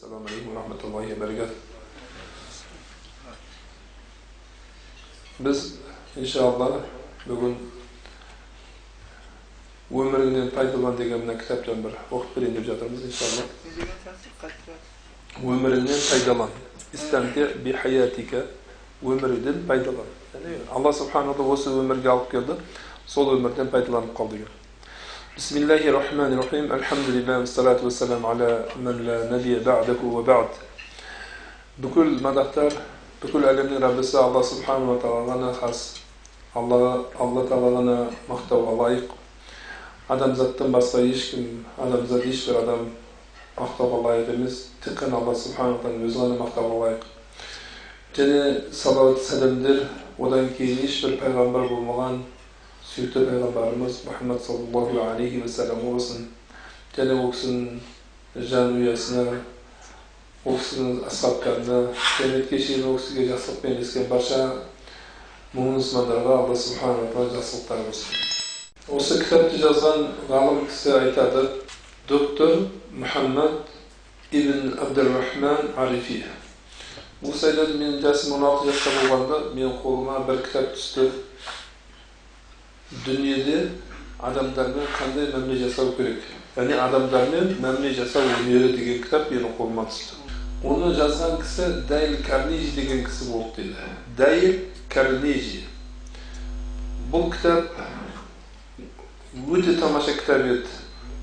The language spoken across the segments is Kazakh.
Alaikum wa rahmatullahi wa barakatuh. Biz inshaalloh bugun өміріңнен пайдалан деген мына кітаптан бір оқып берейін деп жатырмыз иншалла өміріңнен пайдалан истамте би хаятика өміріңнен пайдалан яғни алла субханала осы өмірге алып келді сол өмірден пайдаланып қал деген бисмиллахи рахмани рахим альхамдулилlah уассалату вассалам аля ман ла набия ба'даку ва ба'д бүкіл мадақтар бүкіл әлемнің раббысы алла субханала тағала ғана хас алла алла тағала ғана мақтауға лайық адамзаттан басқа ешкім адамзат ешбір адам мақтауға лайық емес тек қана алла субханала тағала өзі ғана мақтауға лайық және салауат сәлемдер одан кейін ешбір пайғамбар болмаған сүйікті пайғамбарымыз мұхаммад саллаллаху алейхи уассалам болсын және ол кісінің жанұясына ол кісінің асхабтарына жәннетке шейін ол кісіге жақсылықпен ілескен барша мұңын мұсылмандарға алла субханала тағала жақсылықтар берсін осы кітапты жазған ғалым кісі айтады доктор мұхаммад ибн абдурахман арифи кісі айтады менің жасым он алты жаста болғанда менің қолыма бір кітап түсті дүниеде адамдармен қандай мәміле жасау керек яғни адамдармен мәміле жасау өнері деген кітап менің қолыма түсті оны жазған кісі дәйл карнежи деген кісі болды дейді дәйл карнежи бұл кітап өте тамаша кітап еді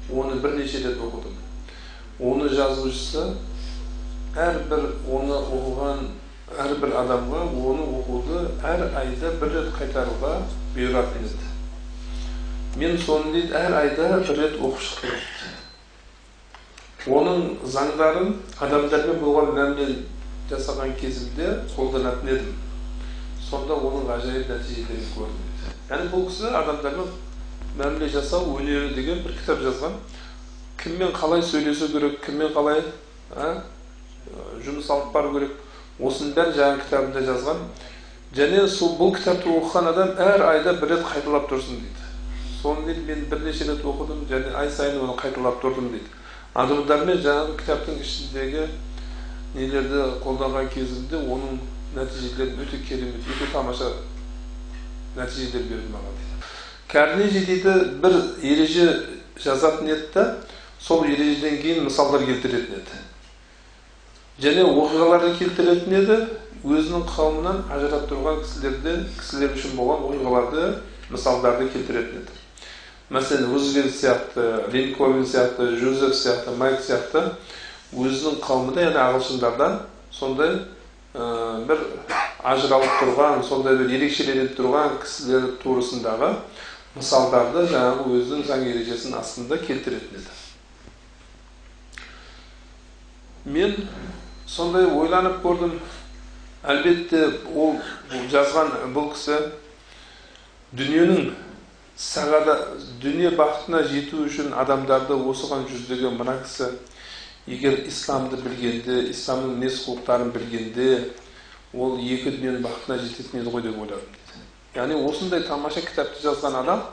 оны бірнеше рет оқыдым оны жазушысы әрбір оны оқыған әрбір адамға оны оқуды әр айда бір рет қайтаруға бұйыратын еді мен соны дейді әр айда бір рет оқып шықтым оның заңдарын адамдармен болған мәміле жасаған кезімде қолданатын едім сонда оның ғажайып нәтижелерін көрдім яғни бұл кісі адамдармен мәміле жасау өнері деген бір кітап жазған кіммен қалай сөйлесу керек кіммен қалай ә, жұмыс алып бару керек осының бәрін жаңағы кітабында жазған және сол бұл кітапты оқыған адам әр айда бір рет қайталап тұрсын дейді соны дейді мен бірнеше рет оқыдым және ай сайын оны қайталап тұрдым дейді адамдармен жаңағы кітаптың ішіндегі нелерді қолданған кезімде оның нәтижелері өте керемет өте тамаша нәтижелер берді маған дейді карнежи дейді бір ереже жазатын еді да сол ережеден кейін мысалдар келтіретін еді және оқиғаларды келтіретін еді өзінің қауымынан ажырап тұрған кісілерден кісілер үшін болған оқиғаларды мысалдарды келтіретін еді мәселен рузвельт сияқты линкольн сияқты жозеф сияқты майк сияқты өзінің қауымында яғни ағылшындардан сондай ә, бір ажыралып тұрған сондай бір ерекшеленіп тұрған кісілер турасындағы мысалдарды жаңағы өзінің заң ережесінің астында келтіретін еді. Мен сондай ойланып көрдім. Әлбетте ол жазған бұл кісі дүниенің сағада дүние бақытына жету үшін адамдарды осыған жүздеген мына кісі егер исламды білгенде исламның мінез құлықтарын білгенде ол екі дүниенің бақытына жететін еді ғой деп ойладым дейді яғни осындай тамаша кітапты жазған адам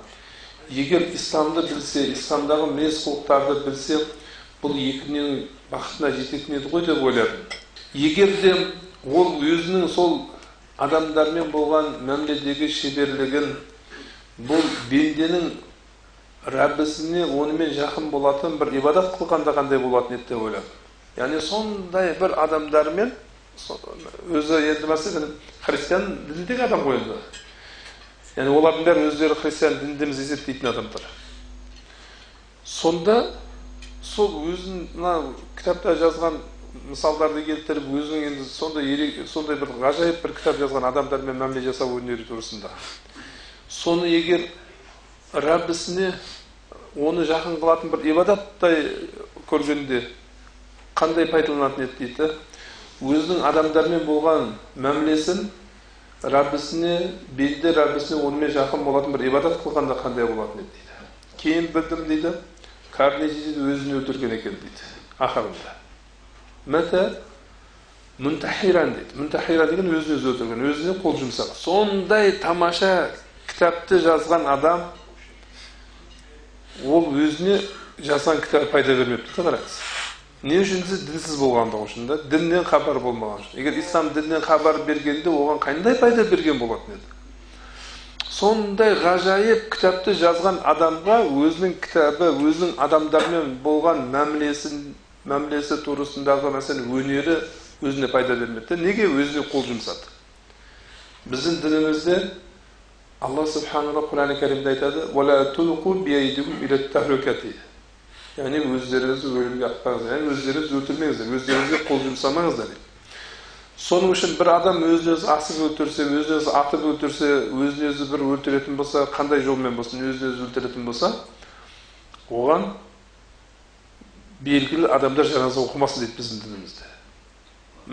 егер исламды білсе исламдағы мінез құлықтарды білсе бұл екі дүниенің бақытына жететін еді ғой деп ойладым егер де ол өзінің сол адамдармен болған мәміледегі шеберлігін бұл бенденің рәббісіне онымен жақын болатын бір ибадат қылғанда қандай болатын еді деп ойладым яғни сондай бір адамдармен өзі енді мәселен христиан дініндегі адам ғой енді яғни олардың бәрі өздері христиан дініндеміз есептейтін адамдар сонда сол өзін мына кітапта жазған мысалдарды келтіріп өзінің енді сондай сондай бір ғажайып бір кітап жазған адамдармен мәміле жасау өнері турасында соны егер раббісіне оны жақын қылатын бір ибадаттай көргенде қандай пайдаланатын еді дейді? Өзінің адамдармен болған мәмілесін раббісіне белді раббісіне онымен жақын болатын бір ибадат қылғанда қандай болатын еді дейді? Кейін білдім дейді. Карнеги өзін өлтірген екен дейді. Ақырында. Мәтә мүнтахиран дейді. Мүнтахиран деген өзін өзі өлтірген өзіне қол жұмсаған. Сондай тамаша кітапты жазған адам ол өзіне жазған кітап пайда бермепті қараңыз не үшін десе дінсіз болғандығы үшін да діннен хабар болмаған үшін. Егер ислам діннен хабар бергенде оған қандай пайда берген болатын еді? Сондай ғажайып кітапты жазған адамға өзінің кітабы өзінің адамдармен болған мәмілесін мәмілесі турасындағы мәселен өнері өзіне пайда бермеді неге өзіне қол жұмсады? Біздің дінімізде алла субханала құран кәрімде айтады яғни өздеріңіз өлімге атпаңыздар яғни өздеріңіз өлтірмеңіздер өздеріңізге қол жұмсамаңыздар дейді соның үшін бір адам өзін өзі асып өлтірсе өзін өзі атып өлтірсе өзін өзі бір өлтіретін болса қандай жолмен болсын өзін өзі өлтіретін болса оған белгілі адамдар жаназа оқымасын дейді біздің дінімізде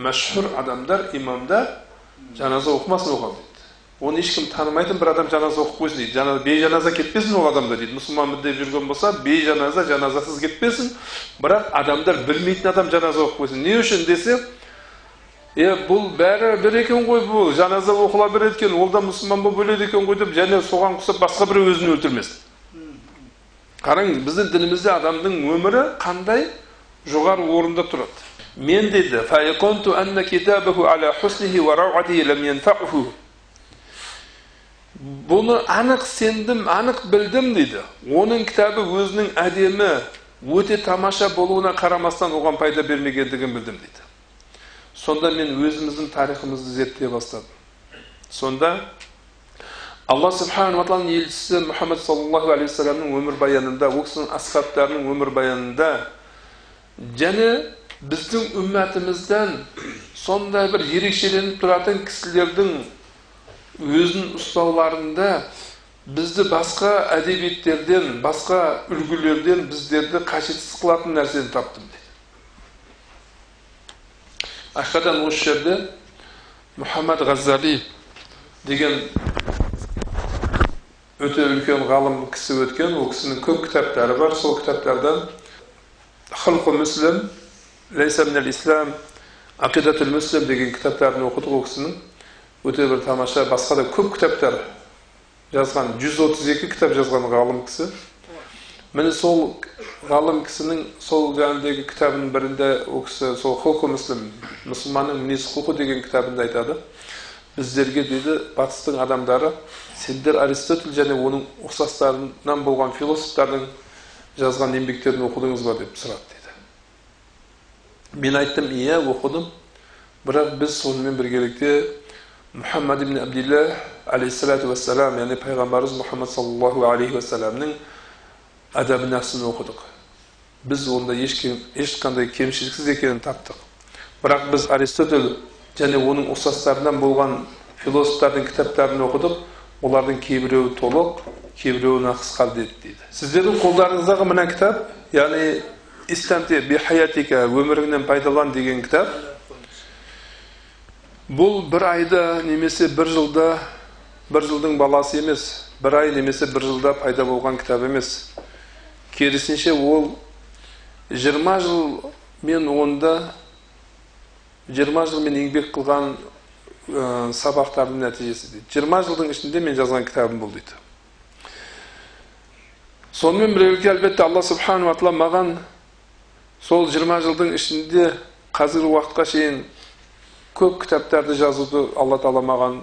мәшһүр адамдар имамдар жаназа оқымасын оған дейді оны ешкім танымайтын бір адам жаназа оқып қойсын дейді. Жана бейжаназа кетпесін ол адамда дейді. Мұсылманмын деп жүрген болса бейжаназа жаназасыз кетпесін. Бірақ адамдар білмейтін адам жаназа оқып қойсын. Не үшін десе е бұл бәрі бір екен ғой бұл. Жаназа оқыла береді екен ол да мұсылман болып өледі екен ғой деп және соған ұқсап басқа біреу өзін өлтірмесін. Қараңыз біздің дінімізде адамның өмірі қандай? Жоғары орында тұрады. Мен дейді бұны анық сендім анық білдім дейді оның кітабы өзінің әдемі өте тамаша болуына қарамастан оған пайда бермегендігін білдім дейді сонда мен өзіміздің тарихымызды зерттей бастадым сонда алла субханала тағаланың елшісі мұхаммад саллаллаху алейхи вассаламның өмірбаянында ол кісінің асхабтарының өмірбаянында және біздің үммәтімізден сондай бір ерекшеленіп тұратын кісілердің өзін ұстауларында бізді басқа әдебиеттерден басқа үлгілерден біздерді қажетсіз қылатын нәрсені таптым дейді ақиқатан осы жерде мұхаммад ғаззали деген өте үлкен ғалым кісі өткен. Ол кісінің көп кітаптары бар. Сол кітаптардан хылқу муслим лейса минал ислам ақидатул муслим деген кітаптарын оқыдық ол кісінің. Өте бір тамаша басқа да көп кітаптар жазған 132 кітап жазған ғалым кісі міне сол ғалым кісінің сол жөніндегі кітабының бірінде ол кісі сол хулқу муслим мұсылманның мінез құлқы деген кітабында айтады біздерге дейді батыстың адамдары сендер аристотель және оның ұқсастарынан болған философтардың жазған еңбектерін оқыдыңыз ба деп сұрады дейді мен айттым иә оқыдым бірақ біз сонымен біргелікте мұхаммад ибн абдилла алейхисалату вассалам яғни пайғамбарымыз мұхаммад саллаллаху алейхи уассаламның әдәбі нәпсін оқыдық біз онда ешқандай кемшіліксіз екенін таптық бірақ біз аристотель және оның ұқсастарынан болған философтардың кітаптарын оқыдық олардың кейбіреуі толық кейбіреуі нақыс қалды дейді сіздердің қолдарыңыздағы мына кітап яғни өміріңнен пайдалан деген кітап бұл бір айда немесе бір жылда бір жылдың баласы емес бір ай немесе бір жылда пайда болған кітап емес. Керісінше ол жиырма жыл мен онда жиырма жыл мен еңбек қылған ә, сабақтардың нәтижесі дейді. Жиырма жылдың ішінде мен жазған кітабым бұл дейді. Сонымен бірге әлбетте алла субханала тағала маған сол жиырма жылдың ішінде қазіргі уақытқа шейін көп кітаптарды жазуды алла тағала маған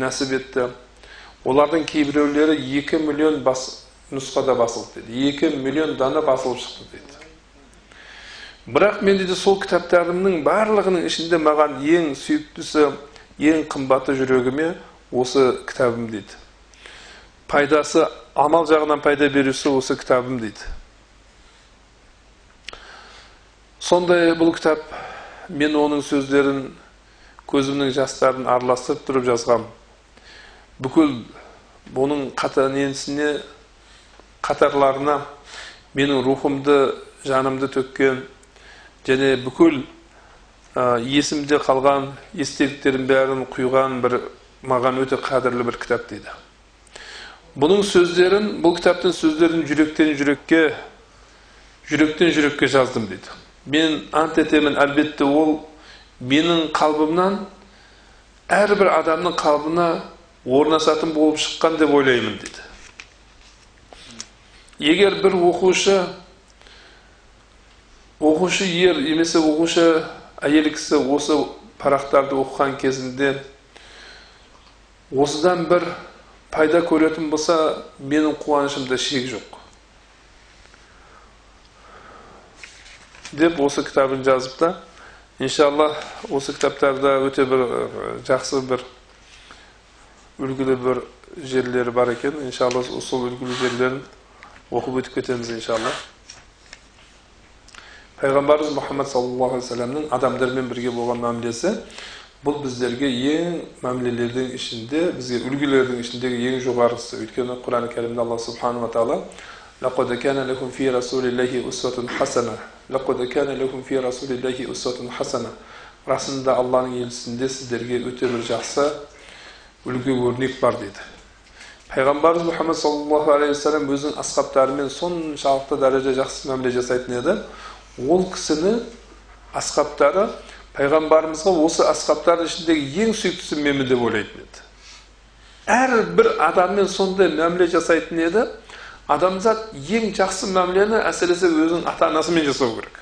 нәсіп етті олардың кейбіреулері екі миллион бас нұсқада басылды дейді екі миллион дана басылып шықты дейді бірақ мен дейді сол кітаптарымның барлығының ішінде маған ең сүйіктісі ең қымбаты жүрегіме осы кітабым дейді пайдасы амал жағынан пайда беруші осы кітабым дейді сондай бұл кітап мен оның сөздерін көзімнің жастарын араластырып тұрып жазғам. Бүкіл бұның қата несіне қатарларына менің рухымды жанымды төккен және бүкіл ә, есімде қалған естеліктердің бәрін құйған бір маған өте қадірлі бір кітап дейді. Бұның сөздерін бұл кітаптың сөздерін жүректен жүрекке жүректен жүрекке жаздым дейді. Мен ант етемін әлбетте ол менің қалбымнан әрбір адамның қалбына орнасатын болып шыққан деп ойлаймын дейді егер бір оқушы оқушы ер немесе оқушы әйел кісі осы парақтарды оқыған кезінде осыдан бір пайда көретін болса менің қуанышымда шек жоқ. Деп осы кітабын жазып та иншалла осы кітаптарда өте бір жақсы бір үлгілі бір жерлері бар екен иншалла сол үлгілі жерлерін оқып өтіп кетеміз иншалла пайғамбарымыз мұхаммад саллаллаху алейхи вассаламның адамдармен бірге болған мәмілесі бұл біздерге ең мәмілелердің ішінде бізге үлгілердің ішіндегі ең жоғарғысы өйткені құран кәрімде алла субханала тағала لقد كان لكم في رسول الله أسوة حسنة لقد كان لكم في رسول الله أسوة حسنة расында алланың елшісінде сіздерге өте бір жақсы үлгі өрнек бар дейді пайғамбарымыз мұхаммад саллаллаху алейхи вассалам өзінің асхабтарымен соншалықты дәрежеде жақсы мәміле жасайтын еді ол кісіні асхабтары пайғамбарымызға осы асхабтардың ішіндегі ең сүйіктісі менмін деп ойлайтын еді әрбір адаммен сондай мәміле жасайтын еді адамзат ең жақсы мәмілені әсіресе өзінің ата анасымен жасау керек.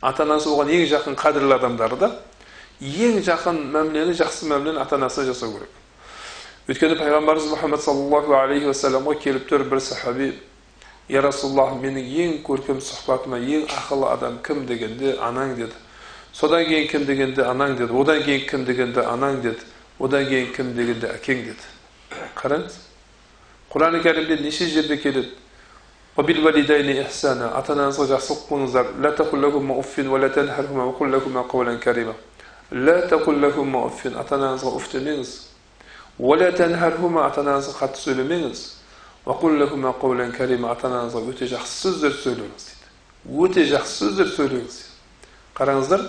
Ата анасы оған ең жақын қадірлі адамдары да ең жақын мәмілені жақсы мәмілені ата анасына жасау керек. Өйткені пайғамбарымыз мұхаммад саллаллаху алейхи уассаламға келіп тұр бір сахаби я расулаллах менің ең көркем сұхбатыма ең ақылы адам кім дегенде анаң деді. Содан кейін кім дегенде анаң деді. Одан кейін кім дегенде анаң деді. Одан кейін кім дегенде әкең деді қараңыз құран кәрімде неше жерде келеді? ата анаңызға жақсылық қылыңыздар لا تقل لهما أف ата анаңызға уф демеңіз ولا تنهرهما ата анаңызға қатты сөйлемеңіз وقل لهما قولا كريما ата анаңызға өте жақсы сөздер сөйлеңіз дейді өте жақсы сөздер сөйлеңіз қараңыздар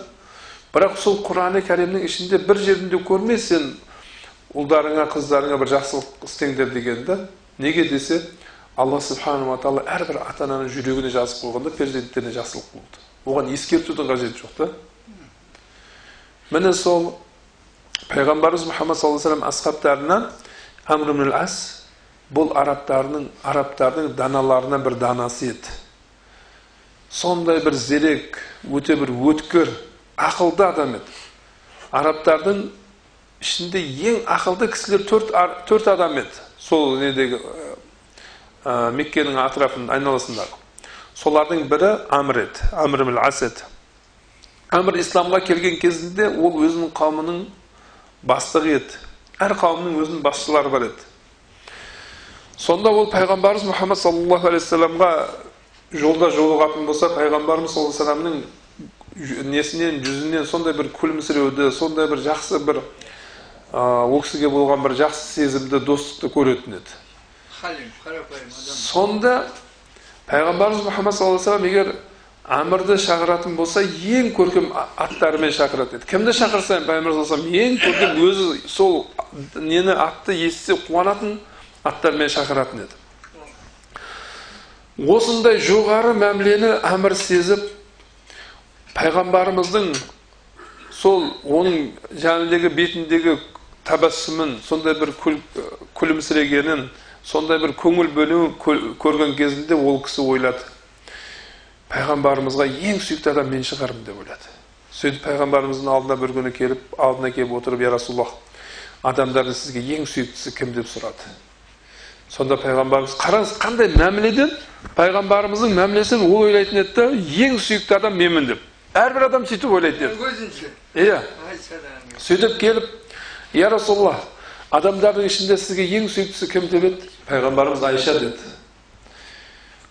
бірақ сол құран кәрімнің ішінде бір жерінде көрмей сен ұлдарыңа қыздарыңа бір жақсылық істеңдер дегенді неге десе алла субханала тағала әрбір ата ананың жүрегіне жазып қойғанда перзенттеріне жақсылық болды оған ескертудің қажеті жоқ та міне сол пайғамбарымыз мұхаммад саллаллаху алейhi вассалам асхабтарынан амр ас бұл арабтардың арабтардың даналарынан бір данасы еді сондай бір зерек өте бір өткір ақылды адам еді арабтардың ішінде ең ақылды кісілер төрт, төрт адам еді сол недегі ә, меккенің атрафының айналасындағы солардың бірі амр еді амр ас еді әмір исламға келген кезінде ол өзінің қауымының бастығы еді әр қауымның өзінің басшылары бар еді сонда ол пайғамбарымыз мұхаммад саллаллаху алейхи вассаламға жолда жолығатын болса пайғамбарымыз саллаллаху алейхи вассаламның несінен жүзінен сондай бір күлімсіреуді сондай бір жақсы бір ол кісіге болған бір жақсы сезімді достықты көретін еді сонда пайғамбарымыз мұхаммад саллаллаху алейхи егер әмірді шақыратын болса ең көркем аттарымен шақырады еді кімді шақырса пайғамбар ең көркем өзі сол нені атты естісе қуанатын аттармен шақыратын еді осындай жоғары мәмілені әмір сезіп пайғамбарымыздың сол оның жәніндегі бетіндегі табассумын сондай бір күл, күлімсірегенін сондай бір көңіл бөлуін көрген кезінде ол кісі ойлады. Пайғамбарымызға ең сүйікті адам мен шығармын деп ойлады. Сөйтіп пайғамбарымыздың алдына бір күні келіп алдына келіп отырып я расулаллах адамдардың сізге ең сүйіктісі кім? деп сұрады. Сонда пайғамбарымыз қараңыз қандай мәміледен пайғамбарымыздың мәмілесін ол ойлайтын еді да ең сүйікті адам менмін деп. Әрбір адам сөйтіп ойлайтын еді. Иә. Сөйтіп келіп я расулаллах адамдардың ішінде сізге ең сүйіктісі кім деп еді пайғамбарымыз айша деді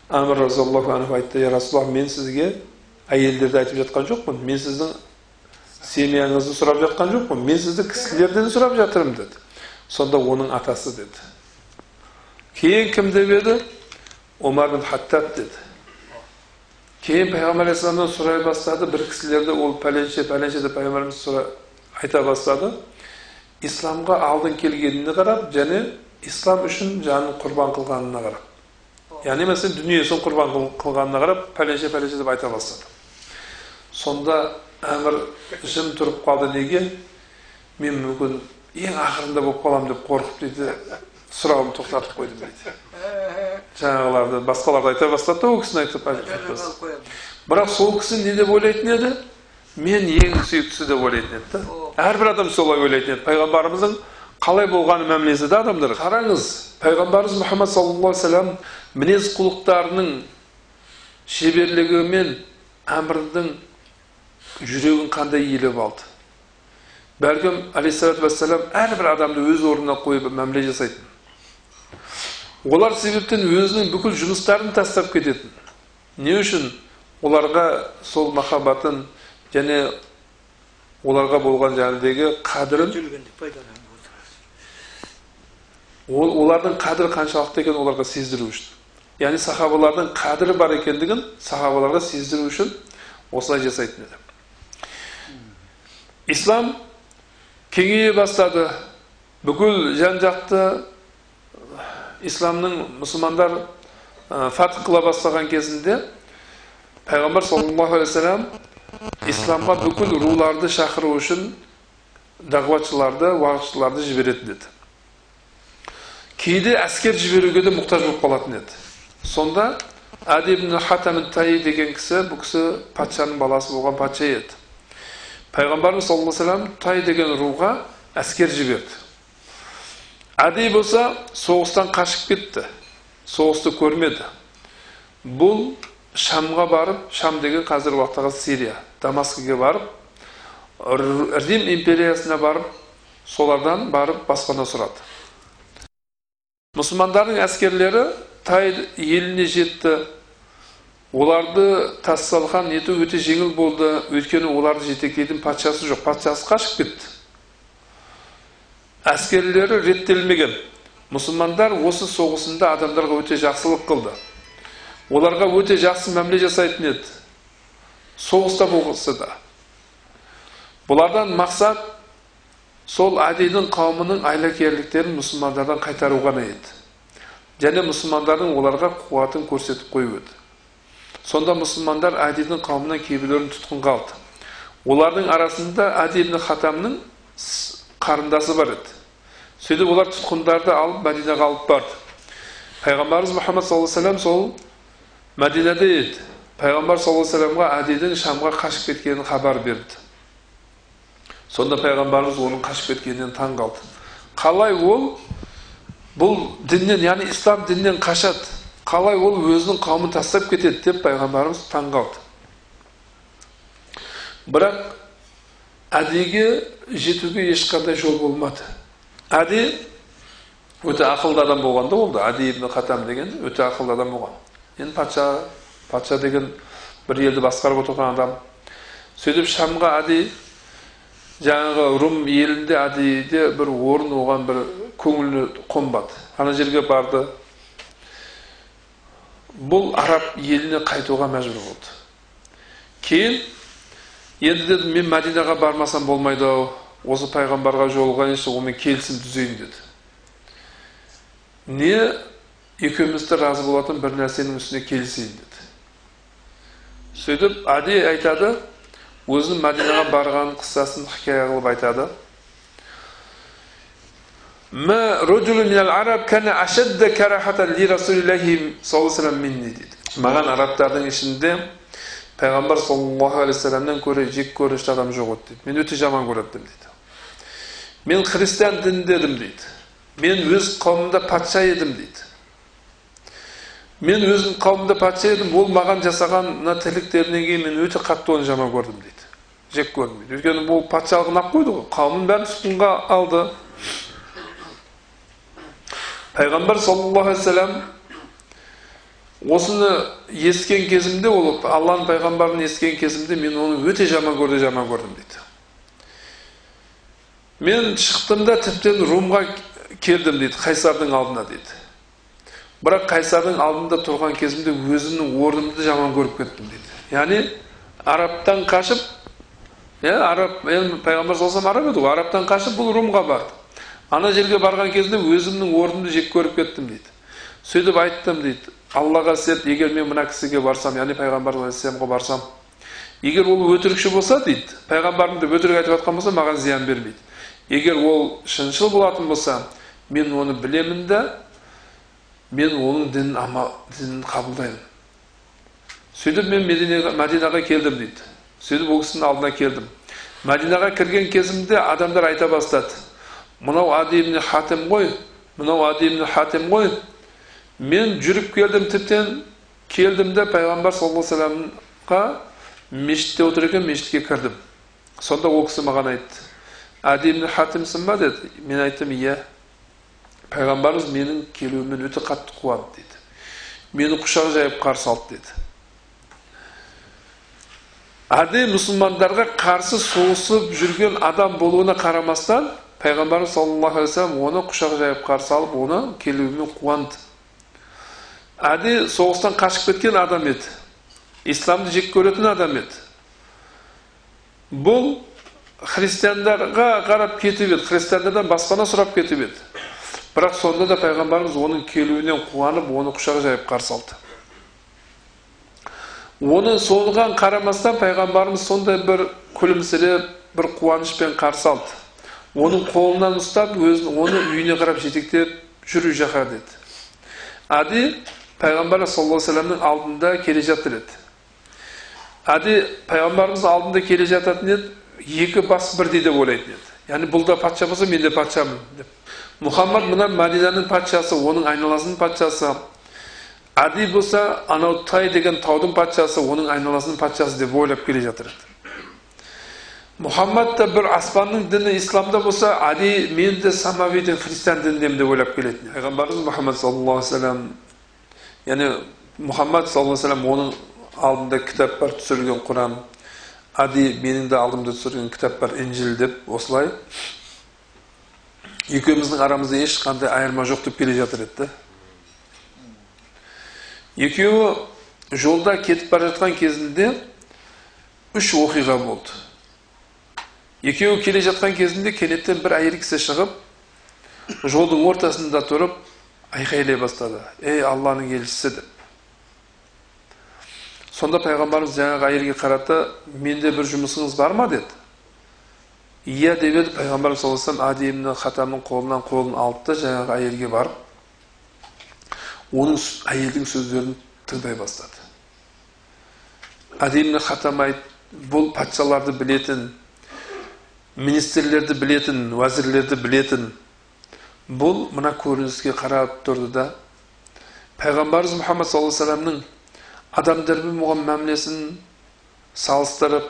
әмір разиаллаху анху айтты я расулаллах мен сізге әйелдерді айтып жатқан жоқпын мен сіздің семьяңызды сұрап жатқан жоқпын мен сізді кісілерден сұрап жатырмын деді сонда оның атасы деді кейін кім деп еді омар бин хаттаб деді кейін пайғамбар алейхисаламнан сұрай бастады бір кісілерді ол пәленше пәленше деп пайғамбарымыз айта бастады исламға алдын келгеніне қарап және ислам үшін жанын құрбан қылғанына қарап яғни мәселен дүниесін құрбан қылғанына қарап пәленше пәленше деп айта бастады сонда әмір жым тұрып қалды неге мен мүмкін ең ақырында болып қаламын деп қорқып дейді сұрауымды тоқтатып қойдым дейді жаңағыларды басқаларды айта бастады да ол кісіні айтып бірақ сол кісі не деп ойлайтын еді мен ең сүйіктісі деп ойлайтын еді да. Әрбір адам солай ойлайтын еді. Пайғамбарымыздың қалай болғаны мәмілесі да адамдар. Қараңыз пайғамбарымыз мұхаммад саллаллаху алейхи вассалам мінез құлықтарының шеберлігімен әмірдің жүрегін қандай иелеп алды? Бәлкім алейхисалату вассалам әрбір адамды өз орнына қойып мәміле жасайтын. Олар себептен өзінің бүкіл жұмыстарын тастап кететін. Не үшін оларға сол махаббатын және оларға болған жаңағыдегі қадірін ол олардың қадірі қаншалықты екенін оларға сездіру үшін. яғни сахабалардың қадірі бар екендігін сахабаларға сездіру үшін осылай жасайтын еді. Ислам кеңейе бастады. Бүкіл жан жақты исламның мұсылмандар фатх қыла бастаған кезінде пайғамбар саллаллаху алейхи исламға бүкіл руларды шақыру үшін дағуатшыларды уағызшыларды жіберетін еді кейде әскер жіберуге де мұқтаж болып қалатын еді сонда әди ибн хатам деген кісі бұл кісі патшаның баласы болған патша еді пайғамбарымыз саллаллаху вассалам тай деген руға әскер жіберді әди болса соғыстан қашып кетті соғысты көрмеді бұл шамға барып шам деген қазіргі уақыттағы сирия дамаскіге барып рим империясына барып солардан барып баспана сұрады мұсылмандардың әскерлері тай еліне жетті оларды тассалхан ету өте жеңіл болды өйткені оларды жетектейтін патшасы жоқ патшасы қашып кетті әскерлері реттелмеген мұсылмандар осы соғысында адамдарға өте жақсылық қылды оларға өте жақсы мәміле жасайтын еді. Соғыста болса да. Бұлардан мақсат сол әдейдің қауымының айлакерліктерін мұсылмандардан қайтару ғана еді. Және мұсылмандардың оларға қуатын көрсетіп қою еді. Сонда мұсылмандар әдейдің қауымынан кейбіреулерін тұтқынға алды. Олардың арасында әди ибн хатамның қарындасы бар еді. Сөйтіп олар тұтқындарды алып мәдинаға алып барды. Пайғамбарымыз мұхаммад саллаллаху алейhi сол мәдинада еді пайғамбар саллаллаху алейhi вассаламға әдидің шамға қашып кеткенін хабар берді сонда пайғамбарымыз оның қашып кеткенінен таң қалды қалай ол бұл діннен яғни ислам діннен қашады қалай ол өзінің қауымын тастап кетеді деп пайғамбарымыз таң қалды бірақ әдиге жетуге ешқандай жол болмады әди өте ақылды адам болған да ол да әди ибн хатам деген өте ақылды адам болған енді патша патша деген бір елді басқарып отырған адам сөйтіп шамға әди жаңағы рум елінде әдейіде бір орын оған бір көңіліне қонбады ана жерге барды бұл араб еліне қайтуға мәжбүр болды кейін енді деді мен мәдинаға бармасам болмайды ау осы пайғамбарға жолығайыншы онымен келісім түзейін деді не екеуміз де разы болатын бір нәрсенің үстіне келісейін деді сөйтіп әди айтады өзінің мәдинаға барған қыссасын хикая қылып айтады маған арабтардың ішінде пайғамбар саллаллаху алейхи вассаламнан гөрі жек көрінішті адам жоқ еді дейді мен өте жаман көретін дейді мен христиан дінінде едім дейді мен өз қауымымда патша едім дейді мен өзім қауымымда патша едім ол маған жасаған мына тірліктерінен кейін мен өте қатты оны жаман көрдім дейді жек көрмейді өйткені бұл патшалығын алып қойды ғой қауымын бәрін тұтқынға алды пайғамбар саллаллаху алейхи вассалам осыны естіген кезімде ол алланың пайғамбарын естіген кезімде мен оны өте жаман көрді жаман көрдім дейді мен шықтым да тіптен румға келдім дейді қайсардың алдына дейді бірақ қайсардың алдында тұрған кезімде өзімнің орнымды жаман көріп кеттім дейді. Яғни арабтан қашып иә араб енді пайғамбар саллаллаху араб еді ғой. Арабтан қашып бұл румға барды ана жерге барған кезінде өзімнің орнымды жек көріп кеттім дейді. Сөйтіп айттым дейді. Аллаға сет егер мен мына кісіге барсам яғни пайғамбар алейхисаламға барсам егер ол өтірікші болса дейді пайғамбарым деп өтірік айтып жатқан болса маған зиян бермейді. Егер ол шыншыл болатын болса мен оны білемін да мен оның дінін дінін қабылдаймын. Сөйтіп мен мәдинаға келдім дейді. Сөйтіп ол кісінің алдына келдім. Мәдинаға кірген кезімде адамдар айта бастады. Мынау ади ибн хатим ғой мынау ади ибн хатим ғой. Мен жүріп келдім тіптен келдім де пайғамбар саллаллаху алейхи вассаламға мешітте отыр екен мешітке кірдім. Сонда ол кісі маған айтты. Ади ибн хатимсің ба? деді. Мен айттым иә пайғамбарымыз менің келуіммен өте қатты қуанды дейді мені құшақ жайып қарсы алды деді әдей мұсылмандарға қарсы соғысып жүрген адам болуына қарамастан пайғамбарымыз саллаллаху алейхи вассалам оны құшақ жайып қарсы алып оны келуімен қуанды әдей соғыстан қашып кеткен адам еді исламды жек көретін адам еді бұл христиандарға қарап кетіп еді христиандардан баспана сұрап кетіп еді бірақ сонда да пайғамбарымыз оның келуінен қуанып оны құшақ жайып қарсы алды. Оны соған қарамастан пайғамбарымыз сондай бір күлімсіреп бір қуанышпен қарсы алды. Оның қолынан ұстап өзін оны үйіне қарап жетектеп жүр үй жаққа деді әди пайғамбар саллаллаху вассаламның алдында келе жатыр еді. Әди пайғамбарымыз алдында келе жататын еді екі бас бірдей деп ойлайтын еді. Яғни бұл да патша болса мен де патшамын деп. Мұхаммад мына мәдинаның патшасы оның айналасының патшасы ади болса анау тай деген таудың патшасы оның айналасының патшасы деп ойлап келе жатыр мұхаммад та бір аспанның діні исламда болса ади мен де самавидің христиан дініндемін деп ойлап келетін пайғамбарымыз мұхаммад саллаллаху алейхи вассалам яғни мұхаммад саллаллаху алейхи вассалам оның алдында кітап бар түсірілген құран ади менің де алдымда түсірген кітап бар інжіл деп осылай екеуміздің арамызда ешқандай айырма жоқ деп келе жатыр еді екеуі жолда кетіп бара жатқан кезінде үш оқиға болды екеуі келе жатқан кезінде кенеттен бір әйел кісі шығып жолдың ортасында тұрып айқайлай бастады ей алланың елшісі деп сонда пайғамбарымыз жаңағы әйелге қарады менде бір жұмысыңыз бар ма деді иә деп еді пайғамбарымыз саллаллаху алейhi вассалам хатамның қолынан қолын алды да жаңағы әйелге барып оның әйелдің сөздерін тыңдай бастады әдемі хатам айт бұл патшаларды білетін министрлерді білетін уәзірлерді білетін бұл мына көрініске қарап тұрды да пайғамбарымыз мұхаммад саллаллаху вассаламның адамдармен болған мәмілесін салыстырып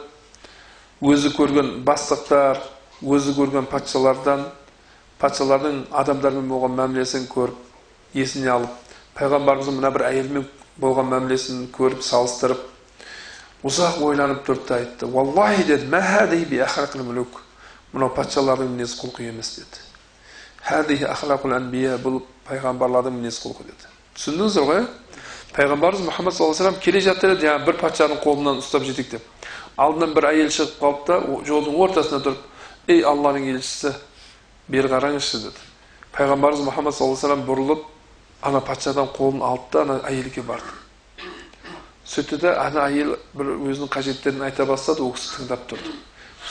өзі көрген бастықтар өзі көрген патшалардан патшалардың адамдармен болған мәмілесін көріп есіне алып пайғамбарымыздың мына бір әйелмен болған мәмілесін көріп салыстырып ұзақ ойланып тұрды да айтты уаллахи деді мынау патшалардың мінез құлқы емес деді бұл пайғамбарлардың мінез құлқы деді түсіндіңіздер ғой пайғамбарымыз мұхаммад саллаллаху алейhi келе жатыр жаңағы бір патшаның қолынан ұстап жетектеп алдынан бір әйел шығып қалды да жолдың ортасында тұрып ей алланың елшісі бері қараңызшы деді. Пайғамбарымыз мұхаммад саллаллаху алейhi бұрылып ана патшадан қолын алды да ана әйелге барды. Сөйтті да ана әйел бір өзінің қажеттерін айта бастады ол кісі тыңдап тұрды.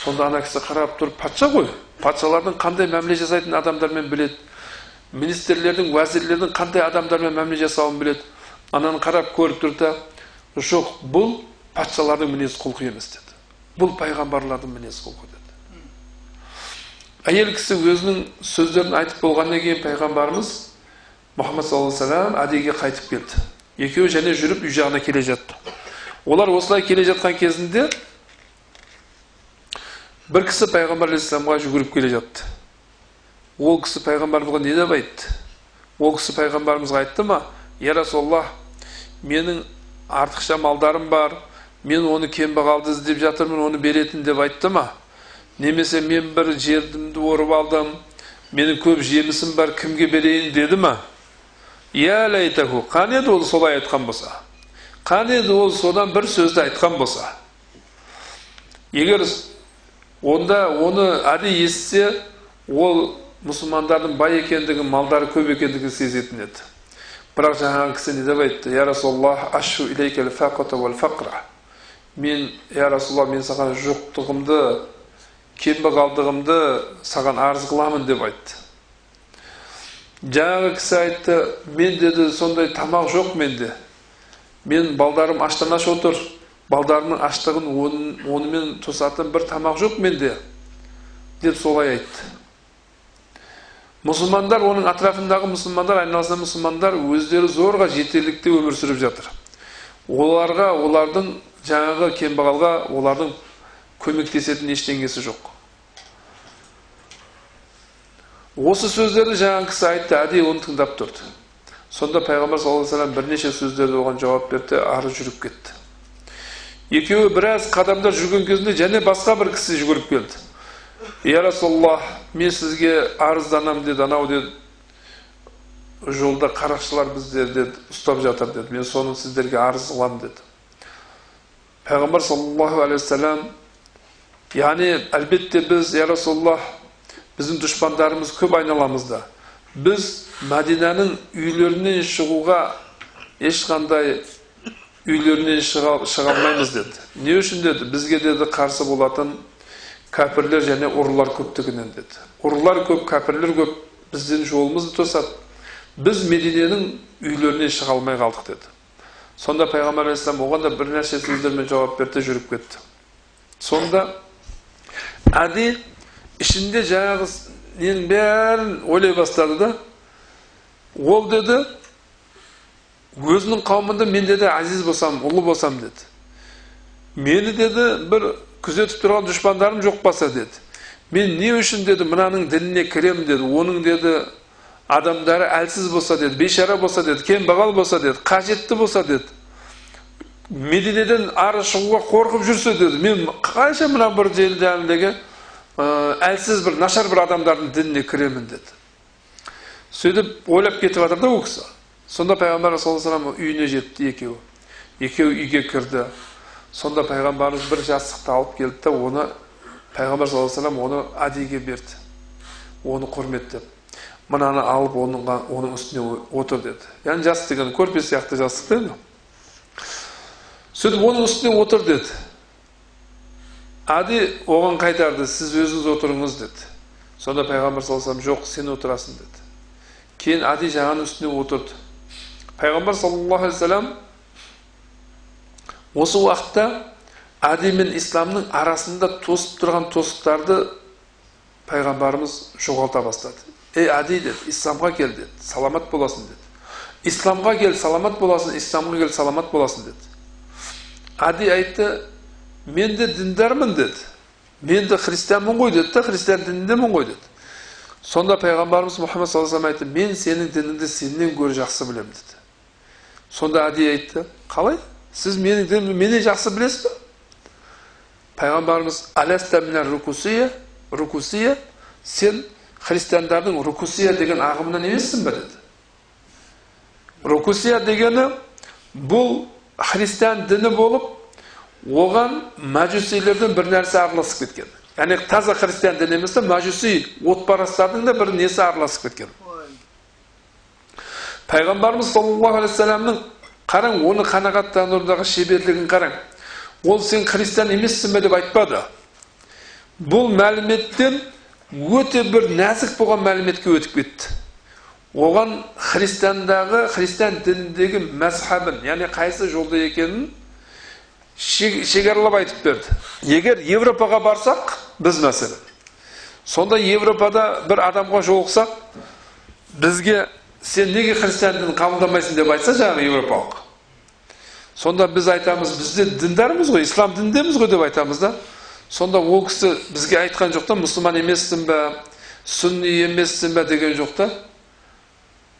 Сонда ана кісі қарап тұрып патша ғой патшалардың қандай мәміле жасайтын адамдармен біледі министрлердің уәзірлердің қандай адамдармен мәміле жасауын біледі? Ананы қарап көріп тұрды да жоқ бұл патшалардың мінез құлқы емес деді. Бұл пайғамбарлардың мінез құлқы деді. Әйел кісі өзінің сөздерін айтып болғаннан кейін пайғамбарымыз мұхаммад саллаллаху алейhi вассалам әдейіге қайтып келді. Екеуі және жүріп үй жағына келе жатты. Олар осылай келе жатқан кезінде бір кісі пайғамбар алейхисаламға жүгіріп келе жатты. Ол кісі пайғамбарымызға не деп айтты? Ол кісі пайғамбарымызға айтты ма я расулаллах менің артықша малдарым бар мен оны кембағалды іздеп жатырмын оны беретін деп айтты ма немесе мен бір жерімді орып алдым менің көп жемісім бар кімге берейін деді ма иә ләйтаху қан еді ол солай айтқан болса қан еді ол содан бір сөзді айтқан болса егер онда оны әдейі естісе ол мұсылмандардың бай екендігін малдары көп екендігін сезетін еді бірақ жаңағы кісі не деп айтты я расулаллах ашу мен я расулалла мен саған жоқтығымды кембағалдығымды саған арыз қыламын деп айтты. Жаңағы кісі айтты мен деді сондай тамақ жоқ менде. Мен балдарым аштан аш отыр. Балдарымның аштығын онымен тосатын бір тамақ жоқ менде деп солай айтты. Мұсылмандар оның атрафындағы мұсылмандар айналасында мұсылмандар өздері зорға жетерлікте өмір сүріп жатыр. Оларға олардың жаңағы кембағалға олардың көмектесетін ештеңесі жоқ. Осы сөздерді жаңағы кісі айтты әдейі оны тыңдап тұрды. Сонда пайғамбар саллаллаху алейхи бірнеше сөздерді оған жауап берді ары жүріп кетті. Екеуі біраз қадамдар жүрген кезінде және басқа бір кісі жүгіріп келді. Я расулаллах мен сізге арызданамын деді анау деді жолда қарақшылар біздерді ұстап жатыр деді мен соны сіздерге арыз қыламын деді пайғамбар саллаллаху алейхи уассалам яғни әлбетте біз я расулаллах біздің дұшпандарымыз көп айналамызда біз мәдинаның үйлерінен шығуға ешқандай үйлерінен шыға, шыға алмаймыз деді не үшін деді бізге деді қарсы болатын кәпірлер және ұрылар көптігінен деді ұрылар көп кәпірлер көп біздің жолымызды тосады біз мединенің үйлерінен шыға алмай қалдық деді сонда пайғамбар алейхисалам оған да бірнәрсе сөздермен жауап берді жүріп кетті сонда әди ішінде жаңағы ненің бәрін ойлай бастады да ол деді өзінің қауымында мен деді әзиз болсам ұлы болсам деді мені деді бір күзетіп тұрған дұшпандарым жоқ болса деді мен не үшін деді мынаның дініне кіремін деді оның деді адамдары әлсіз болса деді бейшара болса деді кембағал болса деді қажетті болса деді мединеден ары шығуға қорқып жүрсе деді мен қанша мына бір жаңағыдегі әлсіз бір нашар бір адамдардың дініне кіремін деді сөйтіп ойлап кетіп жатыр да ол кісі сонда пайғамбар саллаллаху алейhi үйіне жетті екеуі екеуі үйге кірді сонда пайғамбарымыз бір жастықты алып келді да оны пайғамбар саллаллаху алейhi оны әдейіге берді оны құрметтеп мынаны алып оның, оның үстіне отыр деді. Яғни жастық деген көрпе сияқты жастық та енді. Сөйтіп оның үстіне отыр деді. Әди оған қайтарды сіз өзіңіз отырыңыз деді. Сонда пайғамбар саллаллаху алейhi жоқ сен отырасың деді. Кейін әди жаңаның үстіне отырды. Пайғамбар саллаллаху алейhi осы уақытта әди мен исламның арасында тосып тұрған тосықтарды пайғамбарымыз жоғалта бастады. Ей әди деді исламға кел деді саламат боласың деді исламға кел саламат боласың исламға кел саламат боласың деді әди айтты мен де діндармын деді мен де христианмын ғой деді да христиан дініндемін ғой деді сонда пайғамбарымыз мұхаммад саллаллаху айтты мен сенің дініңді сенен гөрі жақсы білемін деді сонда әди айтты қалай сіз менің дінімді менен жақсы білесіз ба пайғамбарымыз сен христиандардың рукусия деген ағымынан емессің ба деді. Рукусия дегені бұл христиан діні болып оған мәжусилерден бір нәрсе араласып кеткен. Яғни таза христиан діні емес та мәжуси отпарастардың да бір несі араласып кеткен. Пайғамбарымыз саллаллаху алейхи вассаламның қараң оны қанағаттандырудағы шеберлігін қараң. Ол сен христиан емессің бе деп айтпады. Бұл мәліметтен өте бір нәзік болған мәліметке өтіп кетті. Оған христиандағы христиан дініндегі мәзхабын яғни қайсы жолда екенін шекаралап айтып берді. Егер европаға барсақ біз мәселен сонда европада бір адамға жолықсақ бізге сен неге христиан дінін қабылдамайсың деп айтса жаңағы еуропалық сонда біз айтамыз бізде діндармыз ғой ислам дініндеміз ғой деп айтамыз да сонда ол кісі бізге айтқан жоқ та мұсылман емессің ба сүнни емессің ба деген жоқ та.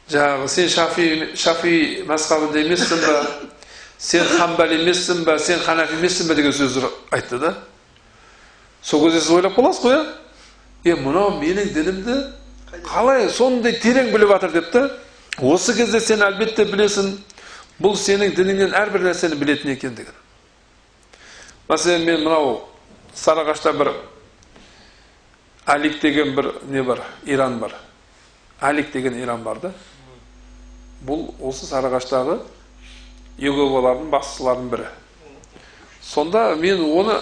Жаңағы сен шафи шафи мазхабында емессің ба сен хамбал емессің ба сен ханафи емессің ба деген сөздер айтты да. Сол кезде сіз ойлап қаласыз ғой иә е мынау менің дінімді қалай сондай терең біліп жатыр? деп та. Осы кезде сен әлбетте білесің бұл сенің дініңнен әрбір нәрсені білетін екендігін мәселен мен мынау сарыағашта бір алик деген бір не бар иран бар алик деген иран бар да бұл осы сарыағаштағы еговалардың бастыларының бірі сонда мен оны